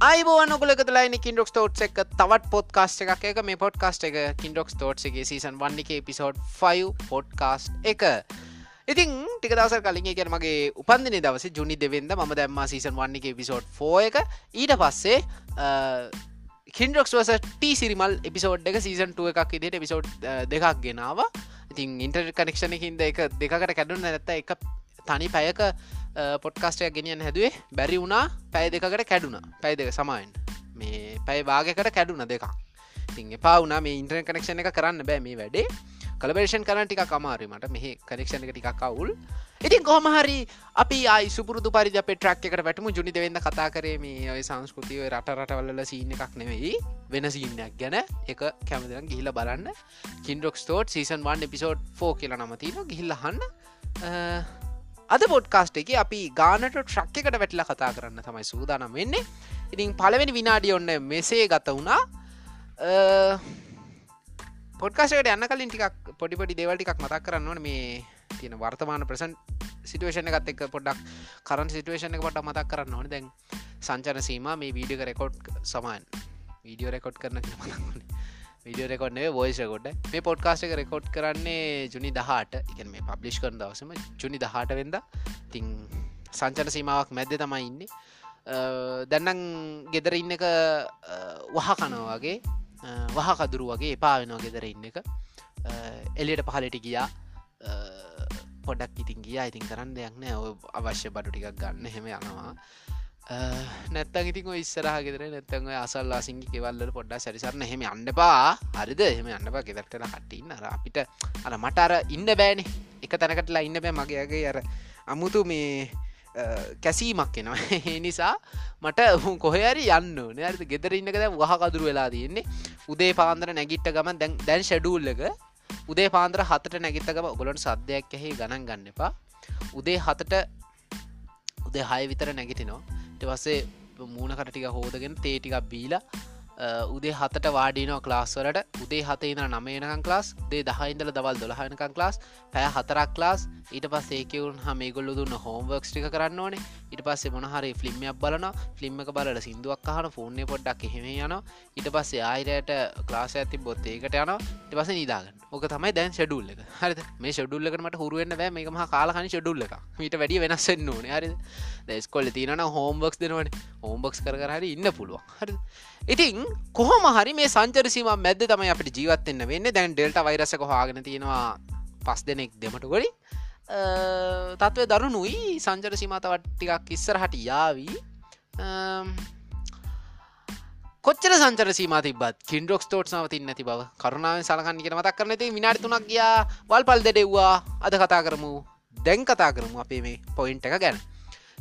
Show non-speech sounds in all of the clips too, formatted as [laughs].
අයිබෝන ගලකතුලයින කින්ඩොක්ස් thought එක තවත් podcast එකක්. එක මේ පොඩ්කාස්ට එක කින්ඩොක්ස් තෝට්ගේ සීසන් වන්නක පිසෝඩ් 5 පොඩ්කාස්ට් එක. ඉතින් ටික දවස කලින් කිය මගේ උපන්දින දවස ජුනි දෙවෙන්ද ම දැම්ම සීසන් වන්නක පිසෝඩ් ෆෝ එක. ඊට පස්සේ කින්ඩොක්ස් වස ට සිරිමල් එපිසෝඩ් එක සීසන් ටුව එකක් ඉදිට එපිසෝඩ් දෙකක් ගෙනාව. ඉතින් ඉන්ටර් කනෙක්ෂණ හින්ද එක දෙකට කැඩුන්න නැත්ත එක තනි පැයක පොට්කාස්ටයක් ගෙනියන් හැදුවේ. බැරි වුණා පැය දෙකට කැඩුන. පැය දෙක සමයින් මේ පැයි භාගකට කැඩුන දෙක තින් එපා වුණා මේ ඉන්ටරන් කනෙක්ෂණ එක කරන්න බෑ මේ වැඩේ. කලබේෂන් කරන ටික කමාරීමට මෙහ කනෙක්ෂණ එක ටිකක් කවුල් ඉතින් කොහමහරි අපි ආයි සුපුරදු පරි අප ට්‍රක් එකට වැටම. ජුනි දෙවෙන්න කතා කරේ මේ ඔය සංස්කෘතිය රට රටවල්ල සීන එකක් නෙවෙයි. වෙන සීනයක් ගැන. එක කැමතිරන් ගිහිල බලන්න. කින්ඩොක් ස්ටෝට් සීසන් 1 එපිසෝඩ් ෆෝ කියලා නමතින ගිහිල්ලහන්න අද පොඩ්කාස්ට එක අපි ගානට ට්‍රක් එකට වැටලා කතා කරන්න තමයි සූදානම් වෙන්නේ. ඉතින් පලවෙනි විනාඩිය ඔන්න මෙසේ ගත වුණා. පොඩ්කාශයට යන්න කලින් ටිකක් පොඩිපොඩි දේවල්ටිකක් මතක් කරන්න ඕන. මේ තියෙන වර්තමාන ප්‍රසන් සිටුවේෂණ එකත් එක් පොඩක් කරන් සිටුවේෂණ එක පොට මතක් කරන්න ඕන. දැන් සංචන සීම මේ වීඩියක රෙකෝඩ් සමන්. වීඩියෝ රෙකෝඩ් කරන මතක්නේ විඩිය රෙකොඩ්නේ වෝයිසකොට මේ පොඩ්කාස්ට එක රෙකෝඩ් කරන්නේ ජුනි දහට එක මේ පබ්ලිෂ් කරන දවසම ජුනි දහට වෙද තිං සංචන සීමාවක් මැද්ද තමයි ඉන්න. දැන්නම් ගෙදර ඉන්න එක වහ කනවාගේ වහ කදුරු වගේ එපා වෙනවා ගෙදර ඉන්න එක. එලියට පහලට ගියා. පොඩක් ඉතින් ගියා. ඉතින් කරන්න දෙයක් නෑ. අවශ්‍ය බඩු ටිකක් ගන්න. හෙම යනවා. නැත්තන් ඉතින් ඉස්සරහ ගෙදර නැත්තන් අසල්ලා සිංගි කෙවල්ල පොඩ්ඩ සැරිසරන හෙම අන්නපා හරිද? එහෙම අන්නපා ගෙදරටල කටඉන්න අර අපිට අර මට අර ඉන්න බෑනේ. එක තැනකටලා ඉන්න බෑ මගේගේ අර අමුතු මේ කැසීමක් එනවා. [laughs] නිසා මට කොහරි යන්න නෑරද ගෙදර ඉන්නකද වහකදුරු වෙලා තියන්නේ. උදේ පාන්දර නැගිට්ට ගමන් දැන් දැන් ෂඩූල්ලක උදේ පාන්දර හතට නැගිත්තකම ඔගොලොට සද්‍යයක් ඇහි ගණන් ගන්න එපා. උදේ හතට උදේ හය විතර නැගිටිනවා. පස්සේ මූුණකට ටික හෝදගෙන තේටිකක් බීලා උදේ හතට වාඩිනෝ ක්ලාස්වලට උදේ හත ඉඳ නමයනකන් ක්ලාස් දේ දහයින්දල දවල් දොළහනකන් ක්ලාස් පැය හතරක් ක්ලාස් ඊට පස් ඒකවුන් හම ගොල්ල දුන්න හෝම්වර්ක්ස් ටික කරන්න ඕනේ. ඉට පස්සේ මොනහරි ෆිල්ම්මයක් බලන ෆිල්ම් එක බලට සිින්දුවක් කහන ෆෝර්ණය පොඩ්ඩක් එහෙම යන ඉට පස්සේ ආයිරයට ක්ලාස ඇති බොත් ඒකට යන ඉට පස නිදාගන්න. ඕක තමයි දැන් ෂඩුල්ල එක. හරි මේ ෂඩුල්ලකට හරුවෙන්න්න බෑ. මේකම කාලහනි ෂඩුල්ල එක මීට වැඩි වෙනස්සෙන් ඕන. හරි දැස්කොල්ල තියන හෝම්බක්ස් දෙනවට හෝම්බක්ස් කර හරි ඉන්න පුළුවන්. හරි ඉතින් කොහොම හරි මේ සංචරසීම මැද තමයි අපට ජීවත්වෙන්න වෙන්න දැන් ඩෙල්ට වෛරස කොහාගෙන තියෙනවා පස් දෙනෙක් දෙමට ගොඩි තත්ව දරුණුයි. සංචර සීමතවත් ටිකක් ඉස්සරහට යාවී. කොච්චර සංචර සීම තිබත් කින්ඩොක් තෝට් නවතින් නැති බව. කරුණාව සලකන්න කියෙන මතක් කරනති විනාඩි තුනක් ගියා. වල් පල් දෙඩෙව්වා. අද කතා කරමු. දැන් කතා කරමු අපේ මේ පොයින්ට එක ගැන.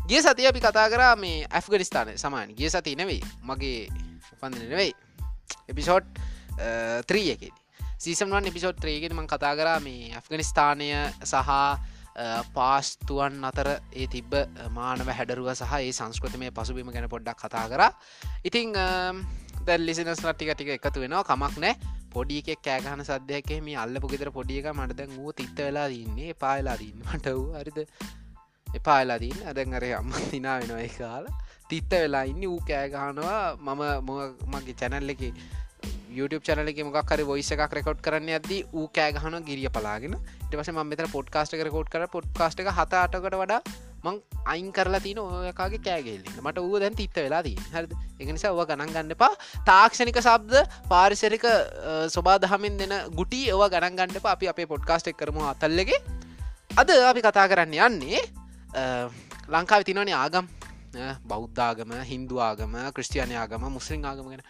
ගිය සතිය අපි කතා කරා මේ ඇෆ්ගනිස්ථාන සමාන ගිය සති නෙවෙයි. මගේ උපන්දින නෙවෙයි. එපිසෝට් ත්‍රියකෙද සීසම්වන් එපිසෝට් ත්‍රේගෙන් මං කතා කරා මේ ඇෆ්ගනිස්ථානය සහ uh, පාස්තුවන් අතර ඒ තිබ්බ uh, මානව හැඩරුව සහ ඒ සංස්කෘතිමය පසුබීම ගැන පොඩ්ඩක් කතා කර. ඉතිං දැල් ලිසිනස් ටික ටික එකතු වෙනවා. කමක් නෑ පොඩි එක කෑගහන සද්‍යයක මේ අල්ල පුගෙතර පොඩියක මටද වූ තිත්ත වෙලා දන්නේ පායලා දන්න මට වූ හරිද? එපාලා දන්න අදැන් අරය අම්ම තිනා වෙනවා එක කාලා තිත්ත වෙලා ඉන්න. වූ කෑගහනවා මම මගේ චැනල්ල එක YouTube චනල මොක් හරි වොයිස එකක් රෙකෝඩ් කරන්න ඇද ූ කෑගහන ගිරිය පලාගෙන. ටවස ම මෙත පොඩ්කාස්ට රකෝඩ් කර පොඩ්කාස්ට එක හත අටකට වඩා මං අයින් කරලා තින ඔයකාගේ කෑගෙල්ලි මට ඌ දැන් තිත්ත වෙලා දී හරද? එකනිසා ඔව ගණන් ගන්න එපා. තාක්ෂණික සබ්ද පාරිසරික ස්වබාදහමින් දෙන ගුටි ඔව ගණන් ගන්නප අපි අපේ පොඩ්කාස්ට් එක් කරම අතල්ලගේ අද අපි කතා කරන්න යන්නේ ලංකාව තිනවනේ ආගම්. බෞද්ධාගම හින්දුවාගම ක්‍රස්ටියනයාගම මුස්ලිම් ආගම ගෙන.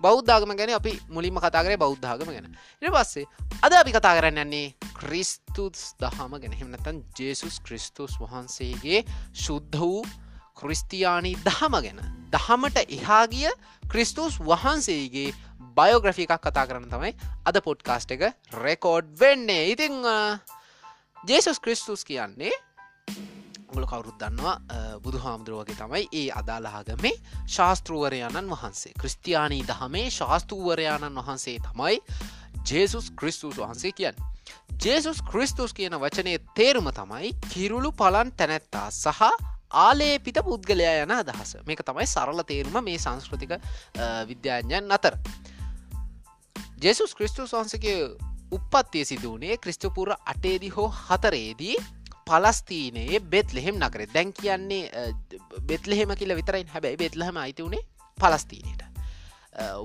බෞද්ධාගම ගැන අපි මුලින්ම කතාකරේ බෞද්ධාගම ගැන. ඉට පස්සේ අද අපි කතා කරන්න යන්නේ ක්‍රිස්තුස් දහම ගැන. හෙමනතන් ජේසුස් ක්‍රිස්තුස් වහන්සේගේ ශුද්ධ වූ ක්‍රිස්තියානී දහම ගැන. දහමට එහාගිය ක්‍රිස්තුස් වහන්සේගේ බයෝග්‍රෆි එකක් කතා කරන්න තමයි අද පොඩ්කාස්ට් එක රෙකෝඩ් වෙන්නේ. ඉතිං ජේසුස් ක්‍රිස්තුස් කියන්නේ ගොල කවුරුත් දන්නවා බුදු හාමුදුරුවගේ තමයි ඒ අදාළහාගමේ ශාස්තෘවරයාණන් වහන්සේ. ක්‍රස්තියානී දහමේ ශාස්තූවරයාණන් වහන්සේ තමයි ජේසුස් ක්‍රිස්තුස් වහන්සේ කියන්න. ජේසුස් ක්‍රිස්තුස් කියන වචනය තේරුම තමයි කිරුළු පලන් තැනැත්තා සහ ආලේපිත පුද්ගලයා යන අදහස. මේක තමයි සරල තේරුම මේ සංස්කෘතික විද්‍යාඥයන් අතර. ජෙසුස් ක්‍රිස්තුස් වහන්සගේ උපත්තිය සිදුවනේ ක්‍රිස්තුපුර අටේදි හෝ හතරේදී පලස්තීනයේ බෙත් ලෙහෙම් නකරේ දැන් කියන්නේ බෙත්ලහෙම කියල විතරයි හැබැයි බෙත්ලහම අයිති වුණේ පලස්තීනයට.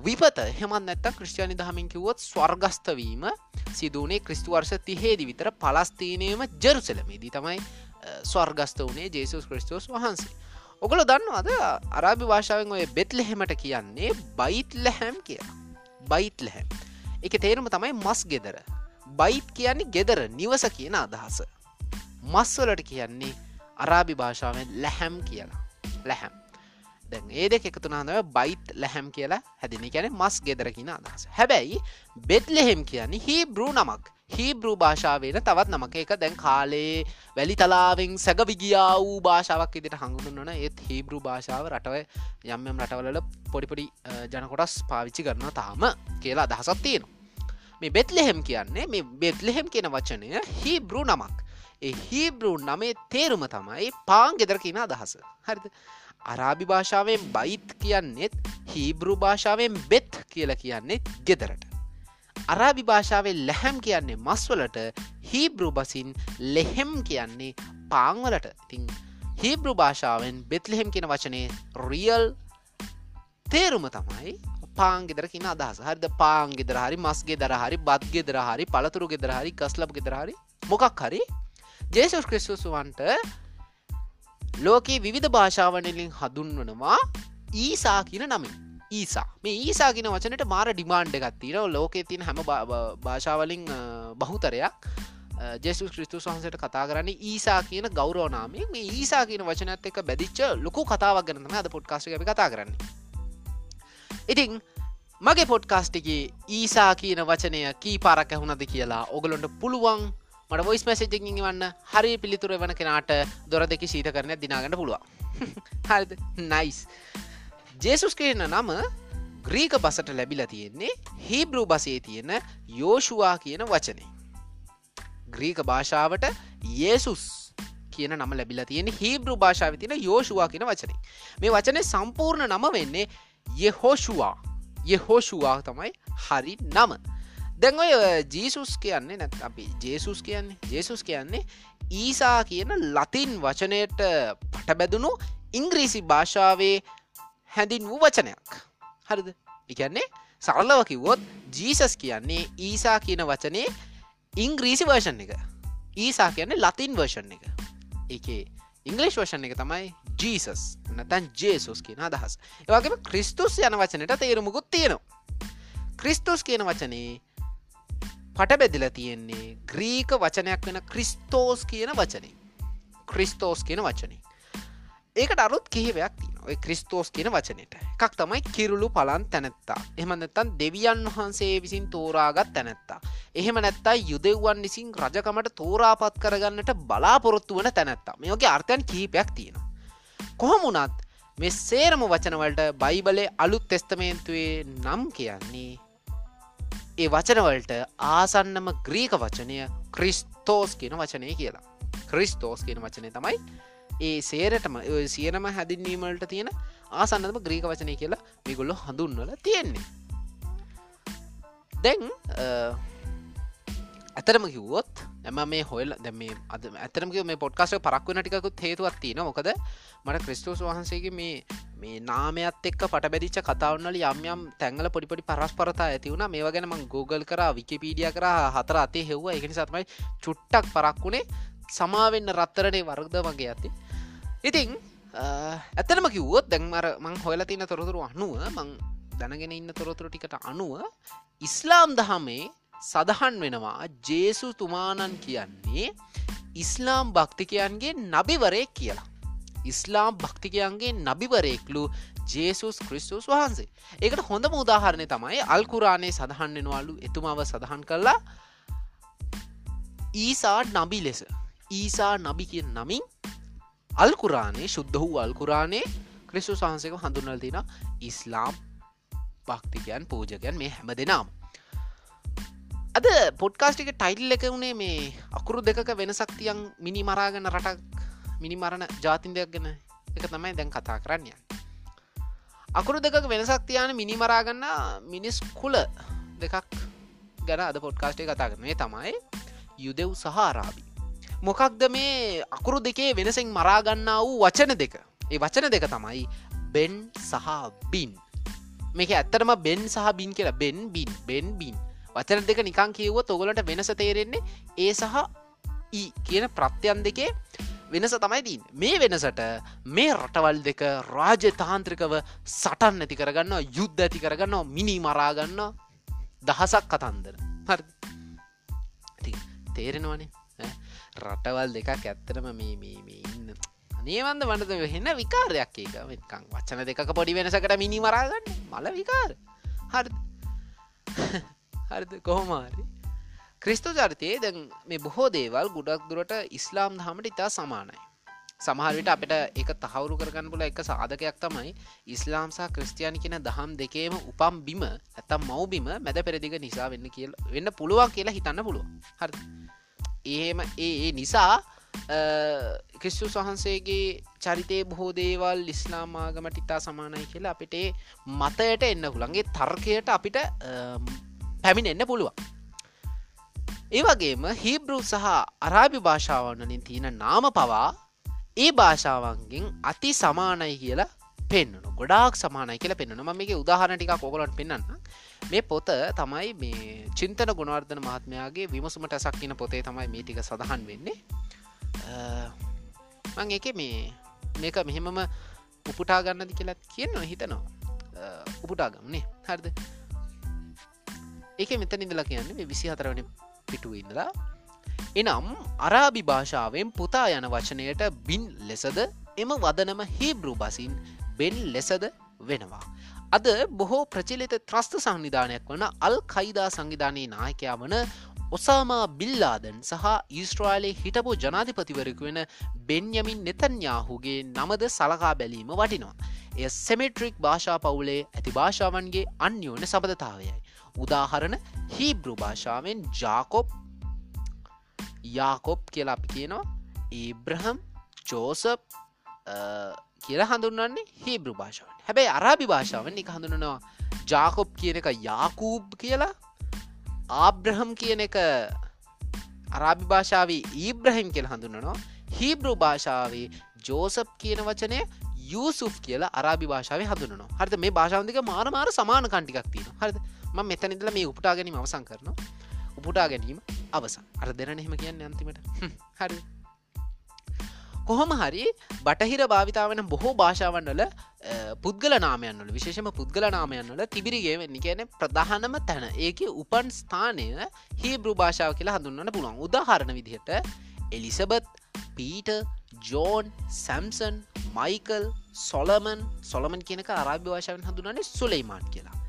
විපත හෙමත් නැත්ත ක්‍රෂ්ටයානි දහමින් කිවොත් ස්වර්ගස්ථවීම සිදුවනේ ක්‍රිස්තුවර්ෂ තිහේදි විතර පලස්තීනයම ජෙරුසලමේදී තමයි ස්වර්ගස්ත වනේ ජේසුස් ක්‍රස්ටෝස් වහන්සේ. ඔගොල දන්නවාද අරාභි භාෂාවෙන් ඔය බෙත්ලහෙමට කියන්නේ බයිත් ලැහැම් කියලා. බයිත් ලැහැම් එක තේරුම තමයි මස් ගෙදර. බයිත් කියන්නේ ගෙදර නිවස කියන අදහස. මස්වලට කියන්නේ අරාභි භාෂාවෙන් ලැහැම් කියලා. ලැහැම්. දැන් ඒ දෙක එකතුනාදව බයිට් ලැහැම් කියලා හැදිනි කියන මස් ගෙදරකින අදහස. හැබැයි බෙත්ලෙහෙම් කියන්නේ හීබ්‍රූ නමක්. හීබ්‍රූ භාෂාවේන තවත් නමක. එක දැන් කාලේ වැලි තලාවෙන් සැගවිගියා වූ භාෂාවක් ඉදිට හඟුදුන්නන ඒත් හීබ්‍රූ භාෂාව රටව යම්යම් රටවලල පොඩිපොඩි ජනකොටස් පාවිච්චි කරන්න තාම කියලා අදහසත් තියෙනවා. මේ බෙත්ලෙහෙම් කියන්නේ මේ බෙත්ලෙහෙම් කියන වචනය හීබ්‍රූ නමක්. ඒ හීබ්‍රූ නමේ තේරුම තමයි පාන් ගෙදර කියන අදහස. හරිද? අරාබි භාෂාවෙන් බයිත් කියන්නෙත් හීබ්‍රු භාෂාවෙන් බෙත් කියල කියන්නෙත් ගෙදරට. අරාබි භාෂාවෙන් ලැහැම් කියන්නේ මස්වලට හීබ්‍රු බසින් ලෙහෙම් කියන්නේ පාංවලට තිං හීබ්‍රු භාෂාවෙන් බෙත්ලෙහෙම් කියෙන වචනේ රියල් තේරුම තමයි පාංගෙදර කියන අදහස. හරිද? පාංගෙදර හරි මස්ගේ දරහරි බත්ගේ දරහරි පළතුරු ගෙදරහරි කස්ලබ් ගෙදරහරි මොකක් හරි ජේසුස් ක්‍රිස්තුසුවන්ට ලෝකයේ විධ භාෂාවනලින් හදුන්වනවා ඊසා කියන නමින්. ඊසා. මේ ඊසා කියන වචනට මාර ඩිමාන්්ඩ ගත්තිර ලෝකෙ තින් හැම භාෂාවලින් බහුතරයක්. ජෙසු ක්‍රිස්තු වහන්සට කතා කරන්නේ ඊසා කියන ගෞරෝනාමය මේ ඊසා කියන වචනත් එක බැදිච්ච ලොකු කතාවක් ගන්නම අද පොඩ්කාස්ට අපි කතා කරන්නේ. ඉතිං මගේ පොඩ්කාස්ටිගේ ඊසා කියන වචනය කී පාරක් ඇහුණද කියලා ඔගලොන්ට පුළුවන් මට ොයිස් මැසේජකින් වන්න හරි පිළිතුර වන කෙනාට දොර දෙක සීත කරන දිනාගන්න පුළුව [laughs] හරිද? නයිස් ජේසුස් කියන නම ග්‍රීක බසට ලැබිල තියෙන්නේ හිබ්‍රූ බසේ තියෙන යෝෂුවා කියන වචනේ. ග්‍රීක භාෂාවට යේසුස් කියන නම ලැබිලා තියෙන හිබ්‍රු භාෂාව තින යෝෂුවා කියන වචනේ. මේ වචනේ සම්පූර්ණ නම වෙන්නේ යෙහෝෂුවා යෙහෝෂුවා තමයි හරි නම. දැන් ඔය ජීසුස් කියන්නේ නැත් අපි ජේසුස් කියන්නේ ජේසුස් කියන්නේ ඊසා කියන ලතින් වචනයට පටබැදුණු ඉංග්‍රීසි භාෂාවේ හැඳින් වූ වචනයක්. හරිද? එකන්නේ සරලව කිව්වොත් ජීසස් කියන්නේ ඊසා කියන වචනේ ඉංග්‍රීසි වර්ෂන් එක. ඊසා කියන්නේ ලතින් වර්ෂන් එක. එකේ ඉංගලිෂ් වර්ෂන් එක තමයි ජීසස් නතැන් ජේසුස් කියන අදහස්. ඒවගේම ක්‍රිස්තුස් යන වචනයට තේරුමුකුත් තියෙනවා. ක්‍රිස්තුස් කියන වචනේ පට බෙදිල තියෙන්නේ ග්‍රීක වචනයක් වෙන ක්‍රිස්තෝස් කියන වචනේ. ක්‍රිස්තෝස් කියන වචනේ. ඒකට අරුත් කිහිවයක් තින ඔය ක්‍රිස්තෝස් කියන වචනයට එකක් තමයි කිරුළු පලන් තැනැත්තා. එහම නැත්තන් දෙවියන් වහන්සේ විසින් තෝරාගත් තැනැත්තා. එහෙම නැත්තා යුදෙව්වන් විසින් රජකමට තෝරාපත් කරගන්නට බලාපොරොත්තු වන තැනැත්තා. මේෝගේ අර්ථයන් කීපයක් තියෙනවා. කොහොමුණත් මෙ සේරම වචනවලට බයිබලේ අලුත් තෙස්තමේන්තුවේ නම් කියන්නේ ඒ වචනවලට ආසන්නම ග්‍රීක වචනය ක්‍රිස්තෝස් කියන වචනය කියලා. ක්‍රිස්තෝස් කියන වචනය තමයි ඒ සේරටම සියනම හැදින්වීමට තියෙන ආසන්නම ග්‍රීක වචනය කියලා මිගොල්ලො හඳුන්වල තියෙන්නේ. දැන් ඇතරම කිව්වොත් ඇම මේ හොල් දැම අද ඇතරම මේ පොඩ්කාස්ට පරක්ව නටිකුත් හේතුවත් තියෙන මොකද මට ක්‍රිස්ටෝස් වහන්සේගේ මේ මේ නාමයත් එක් පට බැදිච්ච කතාවන්නල යම් යම් තැංගල පොඩිපොඩි පරස්පරතා ඇති වුණ. මේ ගැන මං Google කර විකිපීඩිය කර හතර අතේ හෙව්ව. එකනි සතමයි චුට්ටක් පරක්වුණේ සමාවෙන්න රත්තරනේ වර්ගද වගේ ඇති ඉතිං ඇතනම කිව්වොත් දැන්මර මං හොල තින තොරතුරු අනුව මං දැනගෙන ඉන්න තොරතුරු ටිකට අනුව ඉස්ලාම් දහමේ සදහන් වෙනවා. ජේසු තුමානන් කියන්නේ ඉස්ලාම් භක්තිකයන්ගේ නබිවරේ කියලා. ඉස්ලාම් භක්තිකයන්ගේ නබිවරෙක්ලු ජේසුස් ක්‍රිස්තුස් වහන්සේ. ඒකට හොඳ මුදාහරණය තමයි අල්කුරාණය සඳහන්වෙනවාලු එතුමාව සඳහන් කරලා ඊසා නබි ලෙස. ඊසා නබි කිය නමින් අල්කුරානේ ශුද්ධ වූ අල්කුරානේ ක්‍රිස්තු වහන්සේක හඳුන්නල් තින ඉස්ලාම් භක්තිකයන් පූජකයන් මේ හැම දෙනම්. අද පොඩ්කාස්ටික ටයිල් එක වුණේ මේ අකුරු දෙක වෙනසක්තියන් මිනි මරාගන්න රටක් මිනි මරණ ජාතින් දෙයක් ගැන එක තමයි දැන් කතා කරන්න අකුරු දෙක වෙනසක් තියන මිනිමරාගන්න මිනිස් කුල දෙකක් ගැන අද පොඩ්කාස්ටේ කතා කරනේ තමයි යුදෙව් සහාරාබි මොකක්ද මේ අකුරු දෙකේ වෙනසෙන් මරාගන්නා වූ වචන දෙක? ඒ වචන දෙක තමයි බෙන් සහ බින්. මේක ඇත්තරම බෙන් සහ බින් කියලා බෙන් බින් බෙන් බින්. වචන දෙක නිකං කිව්ව තොගලට වෙනස තේරෙන්නේ ඒ සහ ඊ කියන ප්‍රත්‍යයන් දෙකේ වෙනස තමයි දීන් මේ වෙනසට මේ රටවල් දෙක රාජතාන්ත්‍රිකව සටන් ඇති කරගන්න යුද්ධ ඇති කරගන්න මිනි මරාගන්න දහසක් කතන්දර. හරි. තේරෙනවනේ රටවල් දෙකක් ඇත්තරම මේ මේ ඉන්න නේවන්ද වනද වෙහෙන්න විකාරයක් ඒක. කං වච්චන දෙක පොඩි වෙනසකට මිනි මරාගන්න මල විකාර. හරි හරිද? කොහොමාරි ක්‍රිස්තු චරිතයේ දැන් මේ බොහෝ දේවල් ගොඩක් දුරට ඉස්ලාම් දහමට ඉතා සමානයි. සමහරවිට අපට එක තහවුරු කරගන්න පුල එක සාධකයක් තමයි ඉස්ලාම්සා ක්‍රස්තියානි කියෙන දහම් දෙකේම උපම් බිම ඇතම් මවබිම මැද පෙරදිග නිසා වෙන්න කියල වෙන්න පුළුවන් කියලා හිතන්න පුළුව හරි එහෙම ඒ නිසා ක්‍රිස්තුස් වහන්සේගේ චරිතය බොහෝ දේවල් ඉස්ලාමාගමට ඉතා සමානයි කියලා අපිට මතයට එන්න හුළන්ගේ තර්කයට අපිට පැමිණ එන්න පුළුවන් ඒවගේම හිබ්‍රු සහ අරාභි භාෂාවන්නලින් තියෙන නාම පවා ඒ භාෂාවන්ගෙන් අති සමානයි කියලා පෙන්න්නන ගොඩාක් සමානයි කියලා පෙන්න්නන ම මේක උදාහරණටික කොගලට පෙන්න්න මේ පොත තමයි මේ චින්තන ගුණවර්ධන මහත්මයාගේ විමසුමට ඇසක් කියන පොතේ තමයි මේ ටික සඳහන් වෙන්නේ. මං එක මේ මේක මෙහෙමම උපුටා ගන්නද කියලත් කියන්න හිතනවා. උපුටාගමනේ හරිද? ඒක මෙතන ඉඳලා කියන්නේ විසි හතරවන පිටුව ඉඳලා එනම් අරාබි භාෂාවෙන් පුතා යන වචනයට බින් ලෙසද එම වදනම හීබ්‍රු බසින් බෙන් ලෙසද වෙනවා. අද බොහෝ ප්‍රචිලිත ත්‍රස්ත සංවිධානයක් වන අල් කයිදා සංවිධානයේ නායකයා වන ඔසාමා බිල්ලාදන් සහ ඊස්ට්‍රාලයේ හිටපු ජනාධිපතිවරකු වෙන බෙන්යමින් නෙතන්යාහුගේ නමද සලකා බැලීම වටිනවා. එය සෙමෙට්‍රික් භාෂා පවුලේ ඇති භාෂාවන්ගේ අන්‍යෝන සබඳතාවයයි. උදාහරණ හීබ්‍රු භාෂාවෙන් ජාකොප් යාකොප් කියලා අපි කියනවා. ඒබ්‍රහම් ජෝසප් කියලා හඳුන්වන්නේ හීබ්‍රු භාෂාවන්. හැබැයි අරාබි භාෂාවන් එක හඳුනනවා ජාකොප් කියන එක යාකූබ් කියලා ආබ්‍රහම් කියන එක අරාබි භාෂාවේ ඊබ්‍රහිම් කියල හඳුන්නනවා හීබ්‍රු භාෂාවේ ජෝසප් කියන වචනය යුසුෆ් කියලා අරාබි භාෂාව හඳුනනවා හරිත මේ භාෂාවන්දික මාර මාර සමාන කණ්ටිකක් තියෙන හරිද? ම මෙතනිදල මේ උපටා ගැනීම අවසං කරනවා. උපුටා ගැනීම අවසන්. අර දෙරන එහෙම කියන්න අන්තිමට. හරි. කොහොම හරි බටහිර භාවිතාවන බොහෝ භාෂාවන්වල පුද්ගල නාමයන්වල විශේෂම පුද්ගල නාමයන්වල තිබිරිගේ වෙන්න කියන ප්‍රධානම තැන. ඒක උපන් ස්ථානය හීබ්‍රු භාෂාව කියලා හඳුන්නට පුළුවන්. උදාහරණ විදිහට Elizabeth Peter John Samson Michael Solomon Solomon කියනක අරාභි භාෂාවෙන් හඳුනන්නේ සුලෙයිමාන් කියලා.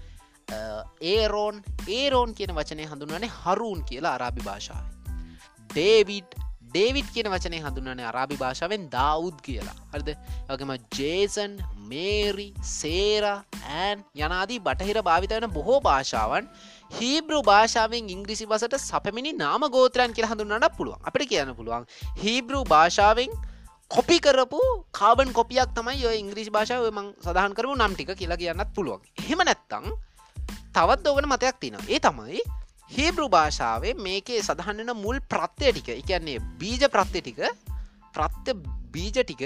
ඒරෝන් ඒරෝන් කියන වචනය හඳුන්වනේ හරුන් කියලා අරාභි භාෂාව ඩේවිඩ් ඩේවිඩ් කියන වචනය හඳුන්නනේ අරාභි භාෂාවෙන් දවුද් කියලා. හරිද? වගේම ජේසන් මේරි සේර ඇන් යනාදී බටහිර භාවිතවන බොහෝ භාෂාවන් හීබ්‍රු භාෂාවෙන් ඉංග්‍රිසි වසට සපමිනි නාම ගෝත්‍රයන් කියලා හඳුන්නට පුළුවන්. අපිට කියන්න පුළුවන් හීබ්‍රු භාෂාවෙන් කොපි කරපු කාබන් කොපියක් තමයි ඔය ඉංග්‍රීසි භාෂාව මං සඳහන් කරපු නම් ටික කියලා කියන්නත් පුළුවන්. හෙම නැත්තං තවත් ඕගන මතයක් තින ඒ තමයි හේබෘ භාෂාවේ මේකේ සඳහන්න්න මුල් ප්‍රත්්‍යය ටික එකන්නේ බීජ ප්‍රත්්‍ය ටික ප්‍රත්්‍ය බීජ ටික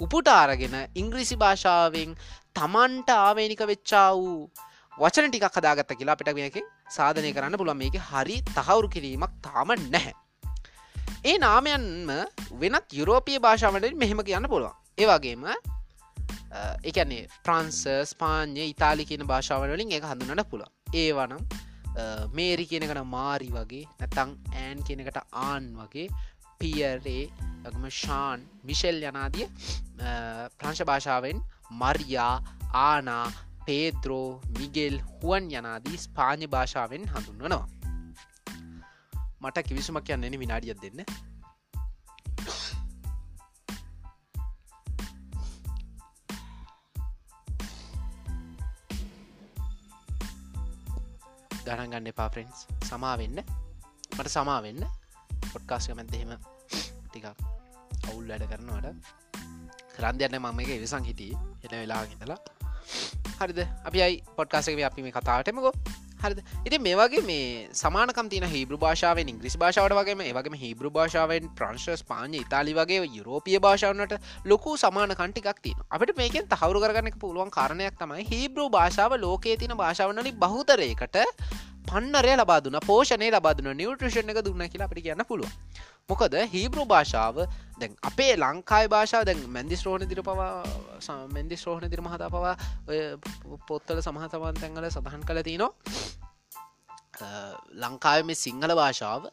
උපුටාරගෙන ඉංග්‍රීසි භාෂාවෙන් තමන්ට ආවේනික වෙච්චා වූ වචන ටික් හදාගත්ත කියලා අපිට මේක සාධනය කරන්න පුළුවන්. මේක හරි තහවුරු කිරීමක් තාම නැහැ. ඒ නාමයන්ම වෙනත් යුරෝපිය භාෂාවට මෙහෙම කියන්න පුළුවන්. ඒවගේම එකන්නේ ප්‍රන්ස ස්පාන්ය ඉතාලි කියන භාෂාවලින් එක හඳුනට පුළ ඒවනම් මේරි කියනකට මාරි වගේ නැතං ඇන් කියනකට ආන් වගේ පියරේ ගම ශාන් මිෂෙල් යනාදිය ප්‍රංශ භාෂාවෙන් මර්යා ආනා පේද්‍රෝ මිගෙල් හුවන් යනාදී ස්පාඥ භාෂාවෙන් හඳුන්වනවා. මට කිවිසුමක් යන්නන විනාඩියක් දෙන්න. ගණන් ගන්න එපා ප්‍රෙන්ස් සමාවෙන්න මට සමාවෙන්න පොඩ්කාස්ක මැද එහෙම ටිකක් අවුල් වැඩ කරනවට රන්දයන්න මම එක විසං හිටිය. එන වෙලා හිතලා හරිද? අපි අයි පොට්කාසක අපි මේ කතාවටමකෝ හරිද? ඉති මේ වගේ මේ සමානකම් තින හිබ්‍ර භාෂාවෙන් ඉංග්‍රිස් භාෂාවට වගේ ඒවගේ හිබ්‍ර භාෂාවෙන් ප්‍රංශ ස්පාඥ ඉතාලි වගේ යුරෝපිය භාෂාවනට ලොකු සමාන කටිකක් තින අපට මේකෙන් තහවරු කරගන්න පුළුවන් කාරණයක් තමයි හිබ්‍ර භාෂාව ලෝකයේ තින භාෂාවනලි බහුතරයකට පන්නරය ලබාදුන පෝෂණය ලබාදුන නිවට්‍රෂණ එක දුන්න කියලා අපිට කියන්න පුළුව මොකද හීබ්‍රු භාෂාව දැන් අපේ ලංකායි භාෂාව දැන් මැදිස් රෝණ දිර පවා මෙන්දිස් රෝහණ දිර මහතා පවා පොත්තල සමහතවන් තැන්ගල සඳහන් කළ තිනවා ලංකාව මේ සිංහල භාෂාව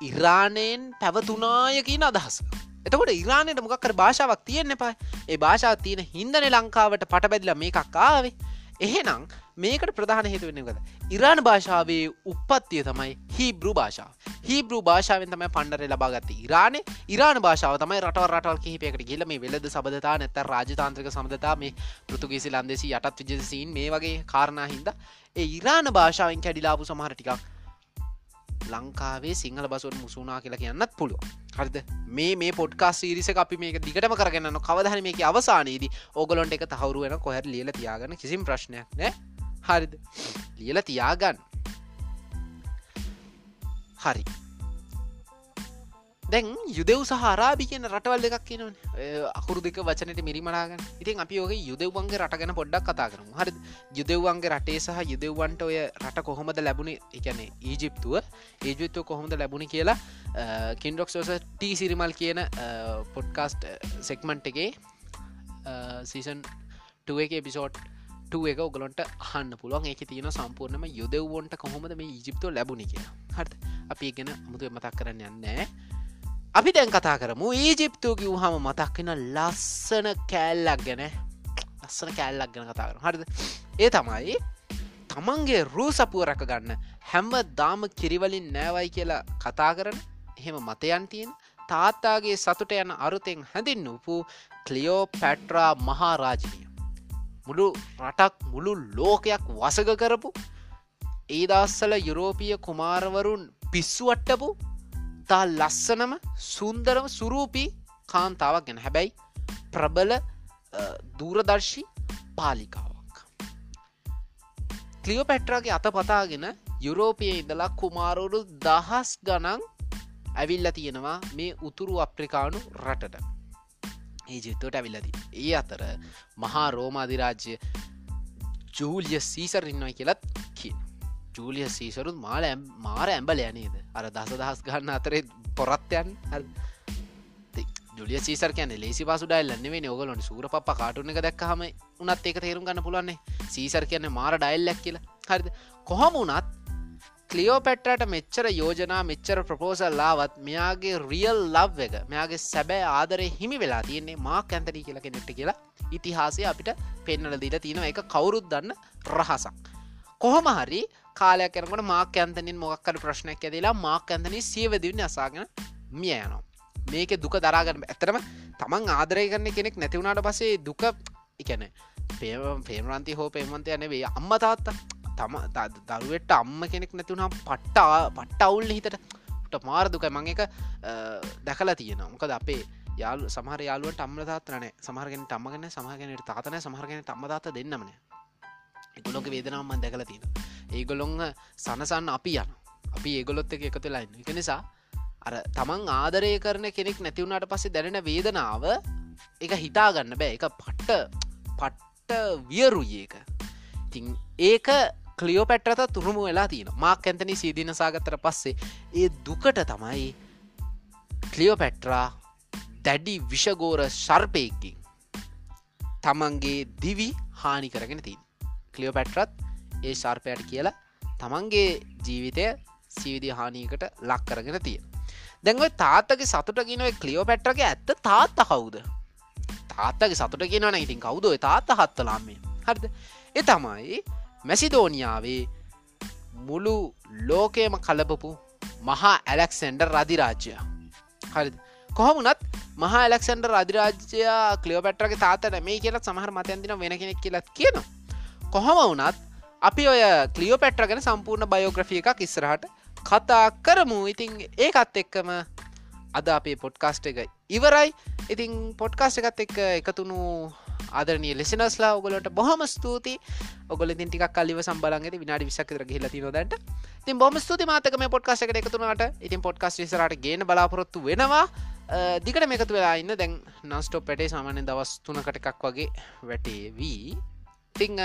ඉරානයෙන් පැවතුනායකින් අදහස. එතකොට ඉරානයට මොකක්කර භාෂාවක් තියෙන්න්න එපා ඒ භාෂාව තියෙන හින්දන ලංකාවට පටබැදිල මේ එකක්කාවේ එහෙනම් මේකට ප්‍රධාන හේතුවෙනකද ඉරාණ භාෂාවේ උපත්තිය තමයි හිබ්‍රු භාෂාව. හිබ්‍රු භාෂාවෙන් තමයි පණ්ඩර ලබාගත්ත ඉරානේ. ඉරාණ භාෂාව තමයි රටව රටල් කිහිපයකට කියල මේ වෙලද සබදතා නැත රාජතාන්ත්‍රක සමඳතා මේ පෘතුගේසි ලන්දෙසි යටත් විජසිීන් මේ වගේ කාරණා හින්ද. ඒ ඉරාණ භාෂාවෙන් කැඩිලාපු සමහර ටිකක් ලංකාවේ සිංහල බසුන් මුසුනා කියලා කියන්නත් පුළුව හරිද? මේ මේ පොඩ්කා සිරිස අපි මේක දිගටම කරගන්න කවදහන මේක අවසානයේදී ඕගොලොන්ට එක තහවරුවෙන කොහැර ලියල තියාගන්න කිසිම් ප්‍රශ්නයක් නෑ. හරිද? ලියල තියාගන්න. හරි. දැන් යුදෙව් සහරාබි කියන රටවල් දෙකක් කියනවන. අකුරු දෙක වචනට මිරිමලාගන්න ඉතින් අපි ඕක යුදෙව්වන්ගේ රටගෙන පොඩ්ඩක් කතා කරමු. හරි යුදෙව්වන්ගේ රටේ සහ යුදෙව්වන්ට ඔය රට කොහොමද ලැබුණේ? එකන ඊජිප්තුව. ඒජිත්තුව කොහොමද ලැබුණ කියලා කින්ඩොක්ස් ෝස ටී සිරිමල් කියන පොඩ්කාස්ට් සෙක්මන්ට් එකේ සීසන් එක එපිසෝට් එක ඔගලොන්ට හන්න පුළුවන්. ඒක තියෙන සම්පූර්ණම යුදෙව්වොන්ට කොහොමද මේ ඊජිප්තෝ ලැබුණි කිය හට අපි ගෙන මුතුව මතක් කරන්න යන්නෑ. අපි දැන් කතා කරමු. ඊජිප්තු කිව් හම මතක්වෙන ලස්සන කෑල්ලක් ගැන. ලස්සන කෑල්ලක් ගැන කතා කර හරිද? ඒ තමයි තමන්ගේ රූ සපුුව රැක ගන්න හැම්ම දාම කිරිවලින් නෑවයි කියලා කතා කරන එහෙම මතයන් තියෙන තාත්තාගේ සතුට යන අරුතෙන් හැඳින් වූපු කලියෝ පැට්‍රා මහාරාජනය. මුළු රටක් මුළු ලෝකයක් වසග කරපු ඒ දස්සල යුරෝපිය කුමාරවරුන් පිස්සුවට්ටපු ඉතා ලස්සනම සුන්දරම සුරූපී කාන්තාවක් ගැන. හැබැයි ප්‍රබල දූරදර්ශි පාලිකාවක්. කලියෝ පැට්‍රාගේ අත පතාගෙන යුරෝපය ඉඳලා කුමාරුරු දහස් ගනන් ඇවිල්ල තියෙනවා මේ උතුරු අප්‍රිකානු රටට. ඒ ජිත්තුවට ඇවිල්ලදී ඒ අතර මහා රෝමාධිරාජ්‍ය ජූලිය සීසර ඉන්නවයි කියලත් කියන ජූලිය සීසරුත් මාල මාර ඇම්බල යනේද අර දස දහස් ගන්න අතරේ පොරත්යන් ජුලිය සීසර කියන ලේසි පසුඩයිල්ලන්නේ ඔගලොන සූර පප කාටුන එක දැක්හම උනත් ඒක තේරුම් ගන්න පුලන්නේ සීසර කියන්න මාර ඩයිල්ලක් කියලා. හරිද? කොහොම වනත් කලියෝ පැට්ටට මෙච්චර යෝජනා මෙච්චර ප්‍රපෝසල්ලාවත් මෙයාගේ රියල් ලව් එක මෙයාගේ සැබෑ ආදරය හිමි වෙලා තියෙන්නේ මාක් ඇන්තනී කියලක නෙට්ට කියලා ඉතිහාසය අපිට පෙන්නල දීලා තියෙන එක කවුරුත් දන්න රහසක්. කොහොම හරි කාලයක් කරනකට මාක් ඇන්තනින් මොක්කට ප්‍රශ්නයක් ඇදලා මාක් ඇන්තනී සියවදිවන්න අසාගෙන මිය යනවා. මේක දුක දරාගන්න ඇතරම තමන් ආදරය කරන කෙනෙක් නැතිවුණට පසේ දුක එකන පේම පේමරන්ති හෝ පේමන්තය නෙවේ අම්ම තාත්තා තම දරුවට අම්ම කෙනෙක් නැතිවුණම් පට්ටා පට්ට අවුල් හිතට මාර දුක මං එක දැකලා තියෙනවා. මොකද අපේ යාල් සමහර යාලුවට අම්ල තාත්‍රනෑ සමහරගෙන තම්මගෙන සමහගෙනට තාතනය සමහරගෙන තම්මදාත දෙන්නමන එගොලොක වේදනාවම දැකල තියෙන ඒගොලොං සනසන්න අපි යන අපි ඒගොලොත් එක එකතුලාන්න එක නිසා අර තමන් ආදරය කරන කෙනෙක් නැතිවුණට පස්සේ දැනෙන වේදනාව එක හිතාගන්න බෑ. එක පට්ට පට්ට වියරුයක ඉතිං ඒක කලියෝ පැට්‍රත තුරුම වෙලා තියෙන මාක් ඇතනි සීදිනසාගතර පස්සේ ඒ දුකට තමයි කලියෝ පැට්‍රා දැඩි විෂගෝර ශර්පයකින් තමන්ගේ දිවි හානි කරගෙන තින් කලියෝ පැට්‍රත් ඒ ශර්පයට කියලා තමන්ගේ ජීවිතය සීවිදි හානීකට ලක් කරගෙන තියෙන. දැන්ව තාත්තගේ සතුට කියනව කලියෝ පැට්‍රගේ ඇත්ත තාත්ත කවුද? තාත්තගේ සතුට කියනවන ඉතින් කවුද තාත්ත හත්තලාම්මේ හරිද? එ තමයි මැසිදෝනියාවේ මුළු ලෝකයම කලපපු මහා ඇලෙක්සෙන්ඩර් රදිරාජ්‍ය. හරි කොහොමුණත් මහා ඇලෙක්සන්ඩර් රදිරාජ්‍යයා කලියෝපැට්‍රගේ තාතට මේ කියලත් සමහර මතයන්දින වෙන කෙනෙක් කියලත් කියනවා. කොහොම වුනත් අපි ඔය කලියෝ පැට්‍ර ගැන සම්පූර්ණ බයෝග්‍රෆිය එකක් ඉස්සරහට කතා කරමු. ඉතිං ඒකත් එක්කම අද අපේ පොඩ්කාස්ට එක ඉවරයි. ඉතින් පොඩ්කාස්ට එකත් එක් එකතුුණු ආදරනය ලෙසනස්ලා ඔගලට බොහම ස්තුති ඔගල ති ටික් කල්ලිව සම්බලන්ගේ විනාඩි විසක්කර හිලති නොදට තින් බොම ස්තුති මාතක මේ පොඩ්කාස්ට එක එකතුනට ඉතින් පොඩ්කාස් විසරට ගෙන බලාපොරොත්තු වෙනවා. දිකට මේකතු වෙලා ඉන්න. දැන් නස්ටෝ පැටේ සාමාන්‍ය දවස් තුනකට එකක් වගේ වැටේවී. තිං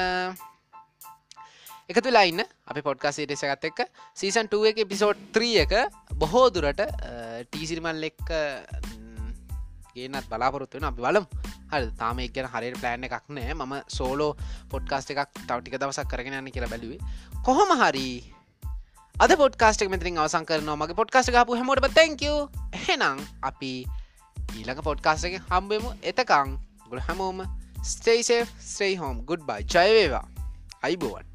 එකතු වෙලා ඉන්න අපි පොඩ්කාස් ටෙසගත් එක්ක. සීසන් 2 එක පිසෝඩ් 3 එක බොහෝ දුරට ටීසිරිමල් එක්ක ගේනත් බලාපොරොත්තු වෙන අපි බලම්. හරි තාම එක් ගැන හරියට ප්ලෑන් එකක් නෑ ම සෝලෝ පොඩ්කාස්ට එකක් තවටික දවසක් කරගෙන යන්න කියලා බැලුවේ. කොහොම හරි අද පොඩ්කාස්ටක් මෙතිරින් අවසං කරනවා මගේ පොඩ්කාස්ට ගපු හැමෝට තැංක හෙනම් අපි ඊළඟ පොඩ්කාස්ට එක හම්බෙමු. එතකං ගොල හැමෝම stay safe stay home goodbye ජයවේවා අයිබෝවන්